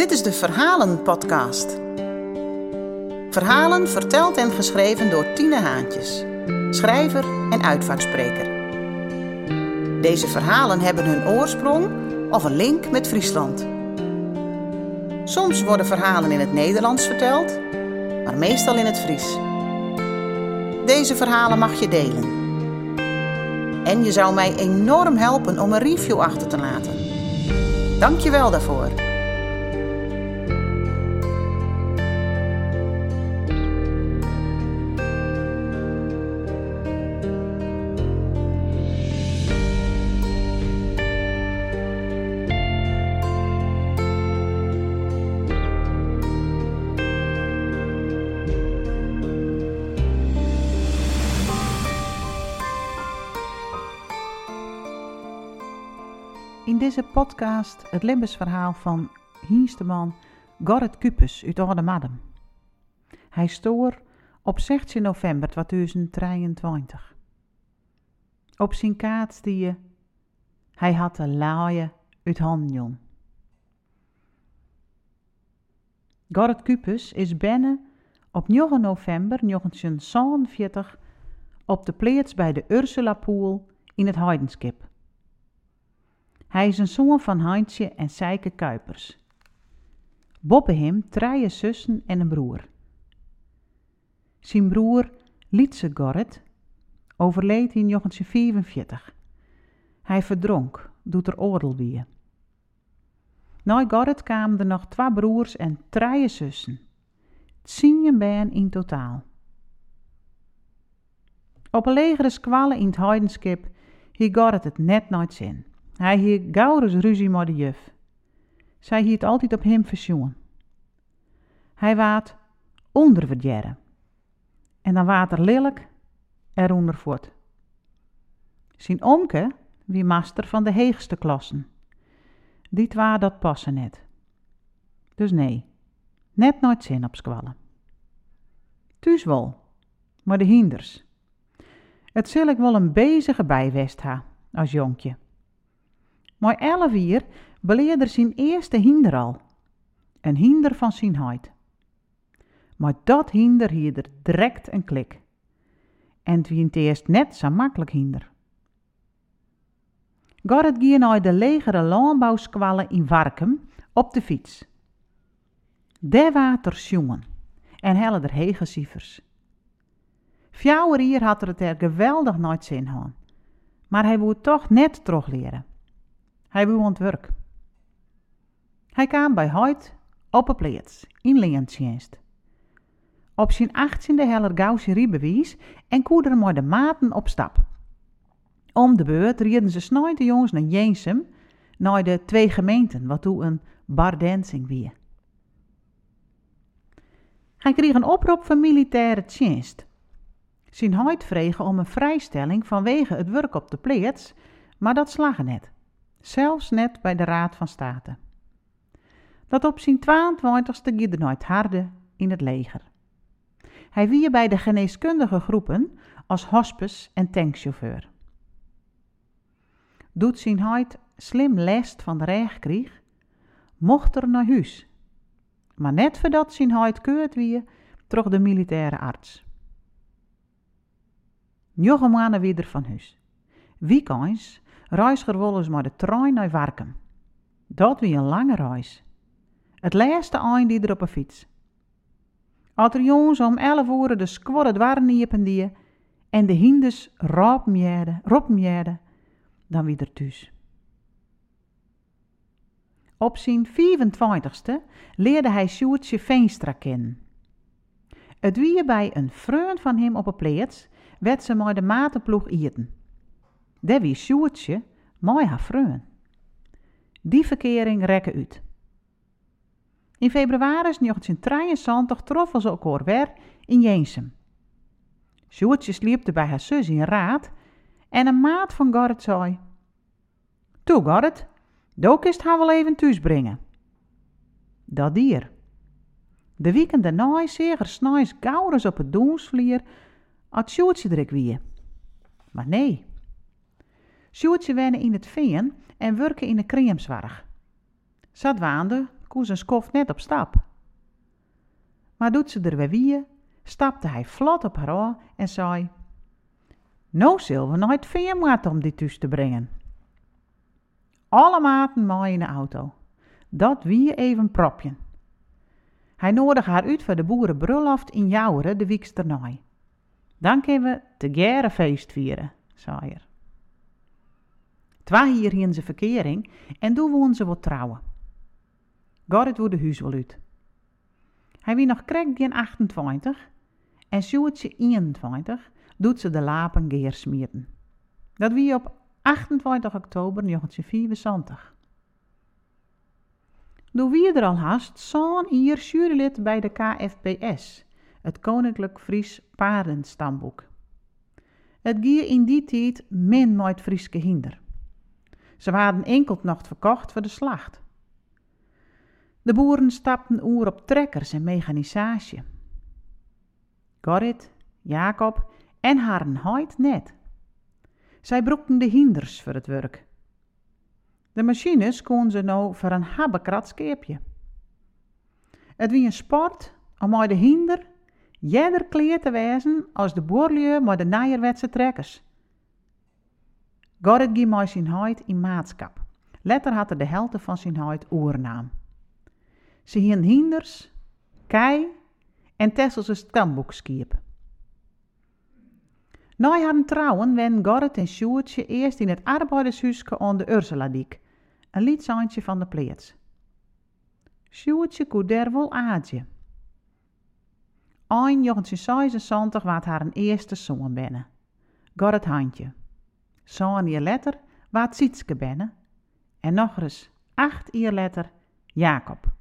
Dit is de Verhalen-podcast. Verhalen verteld en geschreven door Tine Haantjes, schrijver en uitvaartspreker. Deze verhalen hebben hun oorsprong of een link met Friesland. Soms worden verhalen in het Nederlands verteld, maar meestal in het Fries. Deze verhalen mag je delen. En je zou mij enorm helpen om een review achter te laten. Dank je wel daarvoor. Deze podcast het levensverhaal van Hiensteman Gerrit Kupes uit Oude Madem. Hij stoor op 16 november 2023. Op zijn kaart je hij had de laaie uit handen. Gerrit Kupes is binnen op 9 november 1947 op de plaats bij de Ursula Poel in het Heidenskip. Hij is een zoon van Heintje en Seike Kuipers. Boppe hem drie zussen en een broer. Zijn broer Lietse Gorrit overleed in 1944. Hij verdronk, doet er oordeel wie. Na Gorrit kwamen er nog twee broers en drie zussen. Tien ben in totaal. Op een legere squallen in het Heidenskip hier Gorrit het net nooit zin. Hij hield gaurens ruzie met de juf. Zij hield altijd op hem verzoen. Hij waat onderverdjeren. En dan waat er lelijk eronder voort. Zijn omke wie master van de heegste klassen. Die twa dat passen net. Dus nee, net nooit zin op squallen. Thuis wel, maar de hinders. Het zil ik wel een bezige bijwest ha, als jonkje. Maar elf jaar beleerde zijn eerste hinder al. Een hinder van zijn huid. Maar dat hinder hier er direct een klik. En het wie het eerst net zo makkelijk hinder. Gerrit ging naar de legere landbouwskwallen in Warkum op de fiets. De water jongen en helle er hege cijfers. Fjouwer hier had er het er geweldig nooit zin aan. Maar hij woe toch net terug leren. Hij het werk. Hij kwam bij Hoyt op een plaats in Leentjenst. Op zijn achttiende heller Gauwse riebewijs en koederen maar de maten op stap. Om de beurt rieden ze snel de jongens naar Jeensum, naar de twee gemeenten, wat toen een bardensing wie. Hij kreeg een oproep van militaire dienst. Zijn huid vregen om een vrijstelling vanwege het werk op de plaats, maar dat slagen net. Zelfs net bij de Raad van State. Dat op zijn 22ste giet nooit harde in het leger. Hij wie bij de geneeskundige groepen als hospice en tankchauffeur. Doet zijn huid slim lest van de reg mocht er naar huis. Maar net voordat zijn huid keurt wie, trok de militaire arts. Nog maanden weer van huis. Weekends reisger wollen maar de trein naar Warkum. Dat wie een lange reis. Het laatste eind er op een fiets. Als er jongens om elf uur de squadde dwarren niepen die en de hindes ropmjerde, dan wie er thuis. Op zijn 24ste leerde hij Sjoerdje Veenstra kennen. Het wie bij een vriend van hem op een plaats, werd ze maar de matenploeg eten. Daar wie Sjoerdje mooi haar vreun. Die verkering rekken uit. In februari 1973 troffen ze elkaar weer in Jeensum. Sjoerdje sliepte bij haar zus in raad en een maat van Gerrit zei... Toe Gerrit, do kist haar wel even thuis brengen. Dat dier. De weekend daarna zeer snijs gaurens op het doensvlier als Sjoerdje druk wie. Maar nee, Sjoerdje wennen in het veen en werken in de creamzwarg. Zat waande koe zijn skoft net op stap. Maar doet ze er weer wie, stapte hij vlot op haar oor en zei... Nou zullen we nooit veer om dit thuis te brengen. Alle maten mooi in de auto. Dat wie even propje. Hij nodigde haar uit voor de boerenbrulloft in Jouweren de ernaai. Dan kunnen we te gere feest vieren, zei er. Twa hier in ze verkering en doen we onze wat trouwen. Gerrit wordt de huis wel uit. Hij wie nog krek geen 28 en Sjoerdje 21 doet ze de lapen geer smieren. Dat wie op 28 oktober 1974. Doe wie er al haast zo'n hier jurylid bij de KFPS, het Koninklijk Fries Paardenstamboek. Het gie in die tijd min nooit Frieske hinder. Ze waren enkel nog verkocht voor de slacht. De boeren stapten oer op trekkers en mechanisatie. Gorrit, Jacob en haren heid net. Zij broekten de hinders voor het werk. De machines konden ze nou voor een habbekrat skeepje. Het wie een sport om de hinder jeder kleer te wijzen als de boerlieu met de nijerwetse trekkers. Gorrit ging met zijn huid in maatschap. Letter had de helte van zijn huid oernaam. Ze hien hinders, kei en Tesselse stamboekskiep. Na haar trouwen wen Gorrit en Sjoertje eerst in het arbeidershuisje aan de Ursuladiek, een liedzandje van de pleets. Sjoertje koe der wel aadje. Ein 1976 waard haar een eerste zoon binnen. Gorrit handje. Zo'n jaar letter waard Sietske binnen. En nog eens acht jaar letter Jacob.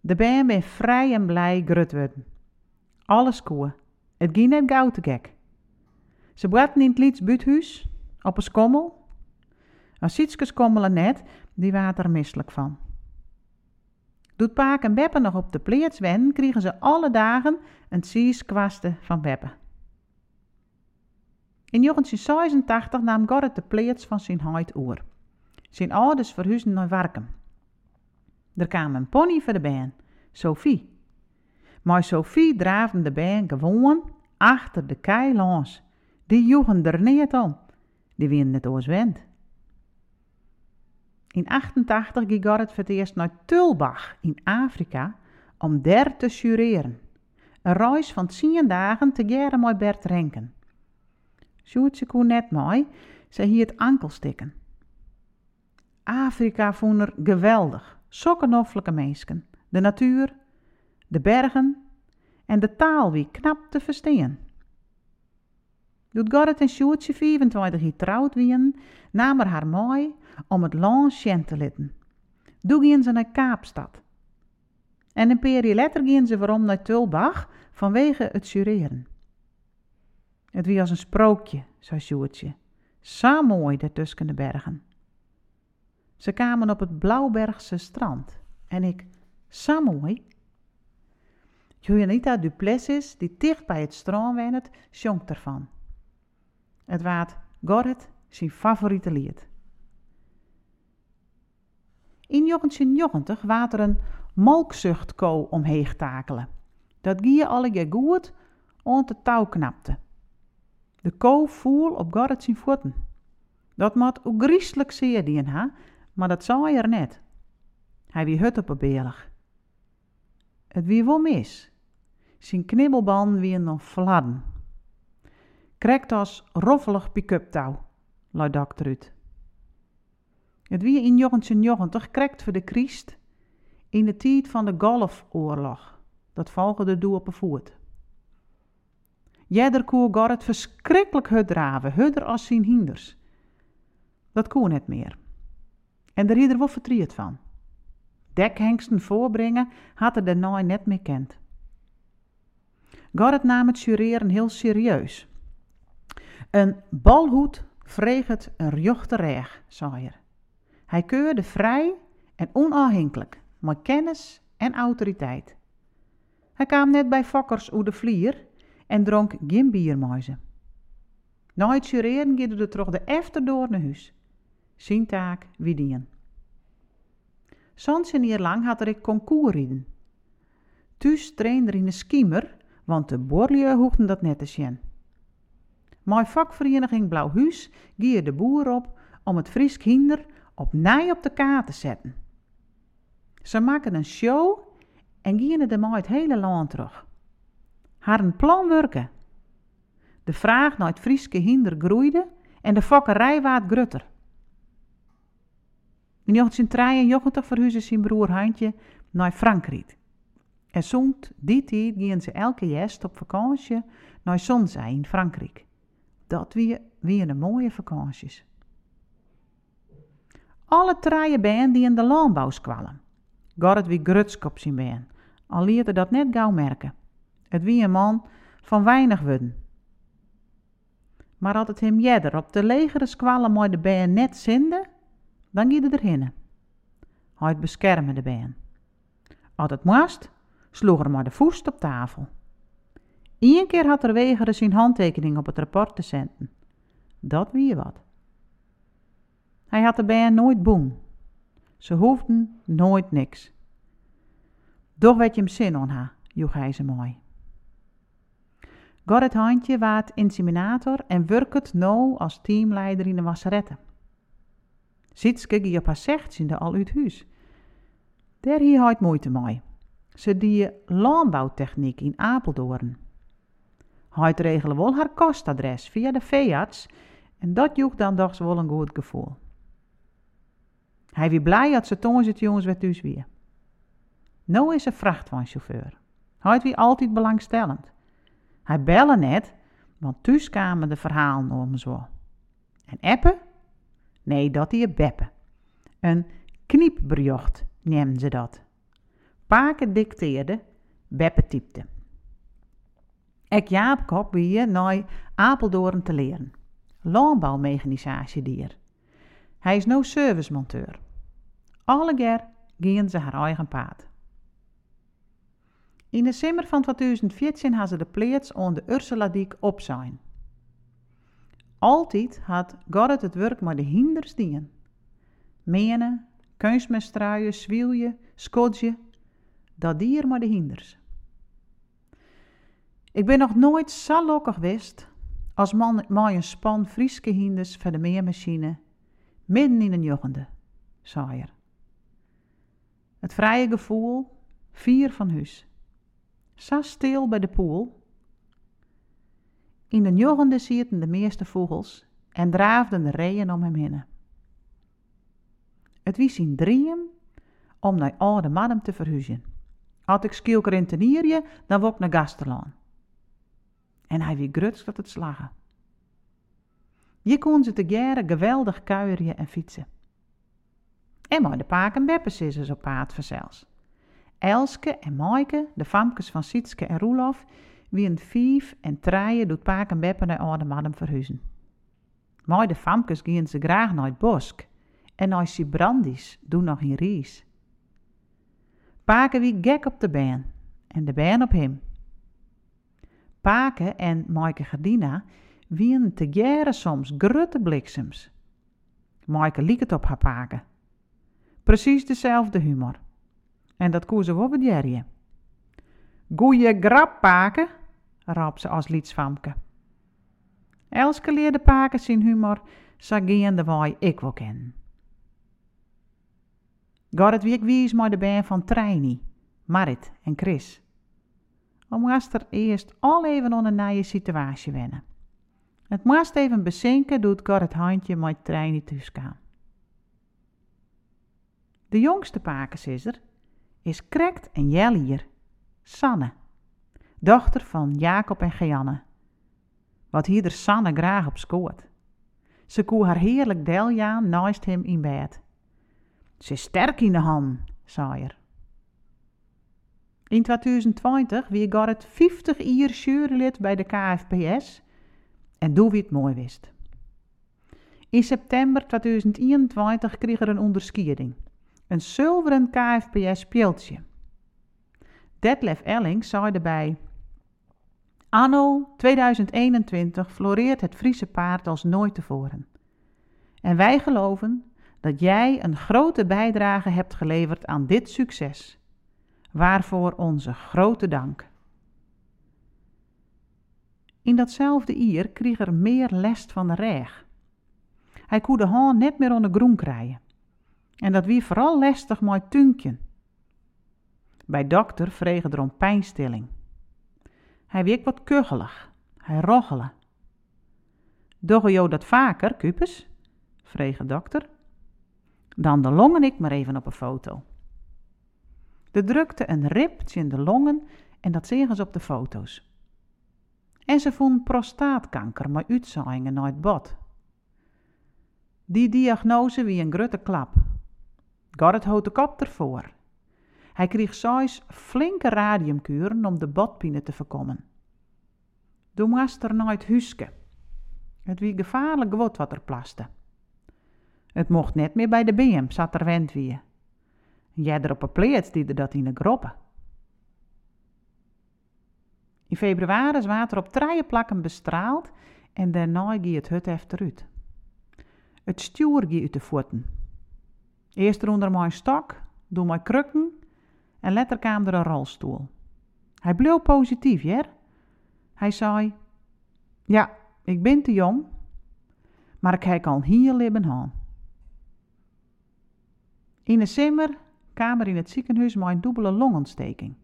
De band ben vrij en blij grut worden. Alles koe. Het ging net gauw te gek. Ze brachten in het buurthuis, op een skommel. Als Sietske skommelen net, die waren er misselijk van. Doet Paak en Beppe nog op de pleets wennen, kregen ze alle dagen een sieskwaste van Beppe. In 1986 nam Gorrit de pleets van zijn huid oer. Zijn ouders verhuisden naar Warkum. Er kwam een pony voor de baan, Sophie. Maar Sophie draafde de baan gewoon achter de kei langs. Die joegen er niet om. Die wien het. In 88 ging Gerrit voor het eerst naar Tulbach in Afrika om daar te jureren. Een reis van 10 dagen te jaren met Bert Renken. Sjoerdse koe net mooi, ze hier het ankelstikken. Afrika vond er geweldig. Sokkenoffelijke mensen, de natuur, de bergen en de taal wie knap te verstaan. Doet Gerrit en Sjoerdje 25 jaar trouwd wien, namen haar mooi om het land te litten. Doe gingen ze naar Kaapstad. En een jaar later gingen ze waarom naar Tulbach vanwege het jureren. Het wie als een sprookje, zei Sjoerdje. Zo mooi de bergen. Ze kwamen op het Blauwbergse strand. En ik, zo mooi. Juanita Duplessis, die dicht bij het strand woont, jonkt ervan. Het waard Gorrit zijn favoriete lied. In 1990 waard er een molkzuchtko omheen takelen. Dat gie alle je goed om de touw knapte. De ko voel op Gorrit zijn voeten. Dat moet ook griezelig zeer dien ha, maar dat zei er net. Hij wie hut op een beelig. Het wie wel mis. Zijn knibbelban wie nog fladden. Krekt als roffelig pick-up touw, luid dokter. Het wie in 1990 krekt voor de Christ in de tijd van de Golfoorlog. Dat volgde doe op een voet. Jeder koe gar het verschrikkelijk hut draven, hudder als zijn hinders. Dat koe net meer. En daar er wel vertriet van. Dekhengsten voorbrengen had er daarna net meer kent. Garret nam het jureren heel serieus. Een balhoed vreeg het een rjochte reg, zei er. Hij keurde vrij en onafhankelijk, met kennis en autoriteit. Hij kwam net bij Fokkers oer de vlier en dronk geen biermuizen. Na het jureren ging er terug de efter door naar huis. Zijn taak wie dien. Soms een jaar lang had er ik concours rijden. Thuis trainde in de skiemer, want de borlieu hoefden dat net te zien. Mijn vakvereniging Blauwhuis gie de boer op om het Fries kinder op nij op de kaart te zetten. Ze maken een show en gingen maar het hele land terug. Haar een plan werken. De vraag naar het Frieske hinder groeide en de fokkerij waard grutter. In 1993 verhuisde zijn broer Handje naar Frankrijk. En zond die tijd gingen ze elke jaar op vakantie naar Zonzij in Frankrijk. Dat weer, weer een mooie vakanties. Alle treien ben die in de landbouw kwallen. Gaat wie grutsk op zijn been. Al leerde dat net gauw merken. Het wie een man van weinig wudden. Maar als het hem jeder op de legere squallen mooi de net zinde, dan giet er hinnen. Hij het beschermen de been. Als het moest, sloeg er maar de voest op tafel. Eén keer had er wegere zijn handtekening op het rapport te zenden. Dat wie wat. Hij had de been nooit boem. Ze hoefden nooit niks. Doch werd je hem zin aan ha, joeg hij ze mooi. Gerrit Handje waard inseminator en werkt nou als teamleider in de wasseretten. Zitske gie op haar zegt in de al uit huis. Daar hier hij moeite mee. Ze die landbouwtechniek in Apeldoorn. Hij regelen wel haar kostadres via de veearts en dat joeg dan toch wel een goed gevoel. Hij wie blij dat ze toen het jongens werd thuis weer. Nou is een vrachtwagenchauffeur. Hij wie altijd belangstellend. Hij bellen net, want thuis kwamen de verhalen om zo. En appen? Nee, dat is beppe. Een kniepberjocht nemen ze dat. Paken dicteerde, beppe typte. Ik Jaap Kop weer naar Apeldoorn te leren. Landbouwmechanisatie dier. Hij is nou servicemonteur. Alle ger gingen ze haar eigen paard. In de zomer van 2014 had ze de plaats aan de Ursula Diek op zijn. Altijd had Gerrit het werk maar de hinders dien. Menen, kunstmestruien, zwielje, skotje, dat dier maar de hinders. Ik ben nog nooit zo lokkig geweest als man met een span Frieske hinders van de meermachine midden in een joggende, zei er. Het vrije gevoel, vier van huis. Zo stil bij de poel. In de joggende zitten de meeste vogels en draafden de reeën om hem heen. Het wie zijn drieën om naar oude madam te verhuizen. Als ik skielker in dan word ik naar. En hij wie gruts dat het slagen. Je kon ze te geren geweldig kuierje en fietsen. En maar de paak en beppes is op paard verzels. Elske en Maaike, de famkes van Sietske en Roelof, wie een vijf en traaien doet paak en beppen naar oude madam verhuizen. Maar de famkes gingen ze graag naar het bosk en naar Sibrandis doen nog in Ries. Paken wie gek op de been en de been op hem. Paken en Maaike Gardina wien te jaren soms grutte bliksems. Maaike liek het op haar paken. Precies dezelfde humor. En dat koe ze wel bedjerje. Goeie grap, paken, raap ze als lietsvamke. Elske leerde paken zijn humor, de waai ik wel kennen. Gaat het wie wies maar de band van Treini, Marit en Chris. Om moest er eerst al even onder een nieuwe situatie wennen. Het moest even bezinken doet Gar het handje met Treini thuis De jongste pakensisser is krekt en jellier, Sanne, dochter van Jacob en Geanne. Wat hier Sanne graag op scoort. Ze koe haar heerlijk deljaan naast hem in bed. Ze is sterk in de hand, zei er. In 2020 wie Garret 50 jaar jurylid bij de KFPS en doe wie het mooi wist. In september 2021 kreeg er een onderscheiding. Een zilveren KFPS speeltje. Detlef Elling zei erbij... Anno 2021 floreert het Friese paard als nooit tevoren. En wij geloven dat jij een grote bijdrage hebt geleverd aan dit succes. Waarvoor onze grote dank. In datzelfde jaar kreeg er meer lest van de reg. Hij kon de hand net meer onder groen krijgen. En dat wie vooral lastig met tunkje. Bij dokter vregen er om pijnstilling. Hij wiek wat kuchelig. Hij roggelen. Dogge jou dat vaker, Kupes? vreeg de dokter. Dan de longen ik maar even op een foto. De drukte een ripje in de longen en dat zagen ze op de foto's. En ze vond prostaatkanker met uitzaaiingen het bot. Die diagnose wie een grote klap. Gaat het de kop ervoor. Hij kreeg zes flinke radiumkuren om de botpine te voorkomen. Doe moest er het huske. Het wie gevaarlijk wat wat er plaste. Het mocht net meer bij de BM, zat er wend. Jij er op een die dat in de groppen. In februari is water op drie plakken bestraald en daarna gie het hut eruit. Het stuur gie uit de voeten. Eerst eronder mijn stok, doe mijn krukken en later kwam er een rolstoel. Hij bleef positief, ja? Hij zei, ja, ik ben te jong, maar ik heb al hier leven aan. In december kwam er in het ziekenhuis een dubbele longontsteking.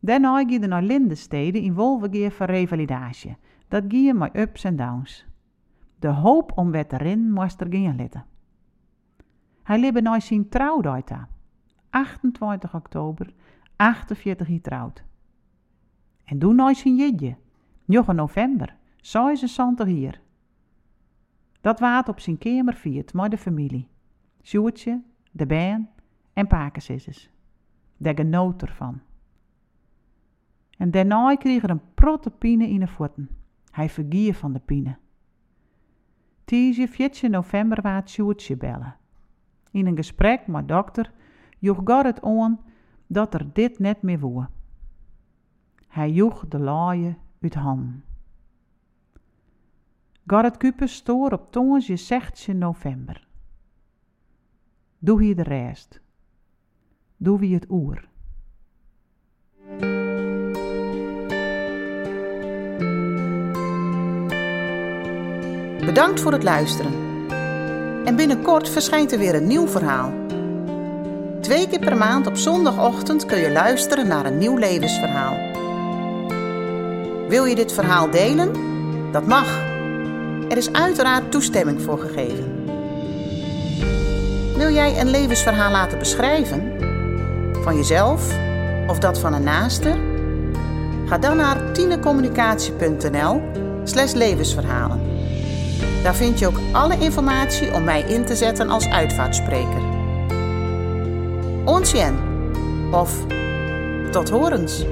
Daarna ging hij naar Lindenstede in Wolvengeer voor revalidatie. Dat ging met ups en downs. De hoop om weer te rennen moest er letten. Hij leefde naar zijn trouwdag 28 oktober, 48 getrouwd. En toen naar zijn jidje, 9 november, 76 hier. Dat waat op zijn kamer viert met de familie. Sjoertje, de baan en pakensissers. Daar genoot ervan. En daarna kreeg er een protte pine in de voeten. Hij vergier van de pine. Tiesje 14 november waat Sjoertje bellen. In een gesprek met dokter joeg God het aan dat er dit net meer woe. Hij joeg de laaie uit handen. Garret Kuper stoor op tonsje 16 november. Doe hier de rest. Doe wie het oer. Bedankt voor het luisteren. En binnenkort verschijnt er weer een nieuw verhaal. Twee keer per maand op zondagochtend kun je luisteren naar een nieuw levensverhaal. Wil je dit verhaal delen? Dat mag. Er is uiteraard toestemming voor gegeven. Wil jij een levensverhaal laten beschrijven? Van jezelf of dat van een naaste? Ga dan naar tinecommunicatie.nl slash levensverhalen. Daar vind je ook alle informatie om mij in te zetten als uitvaartspreker. Onsjen of tot horens.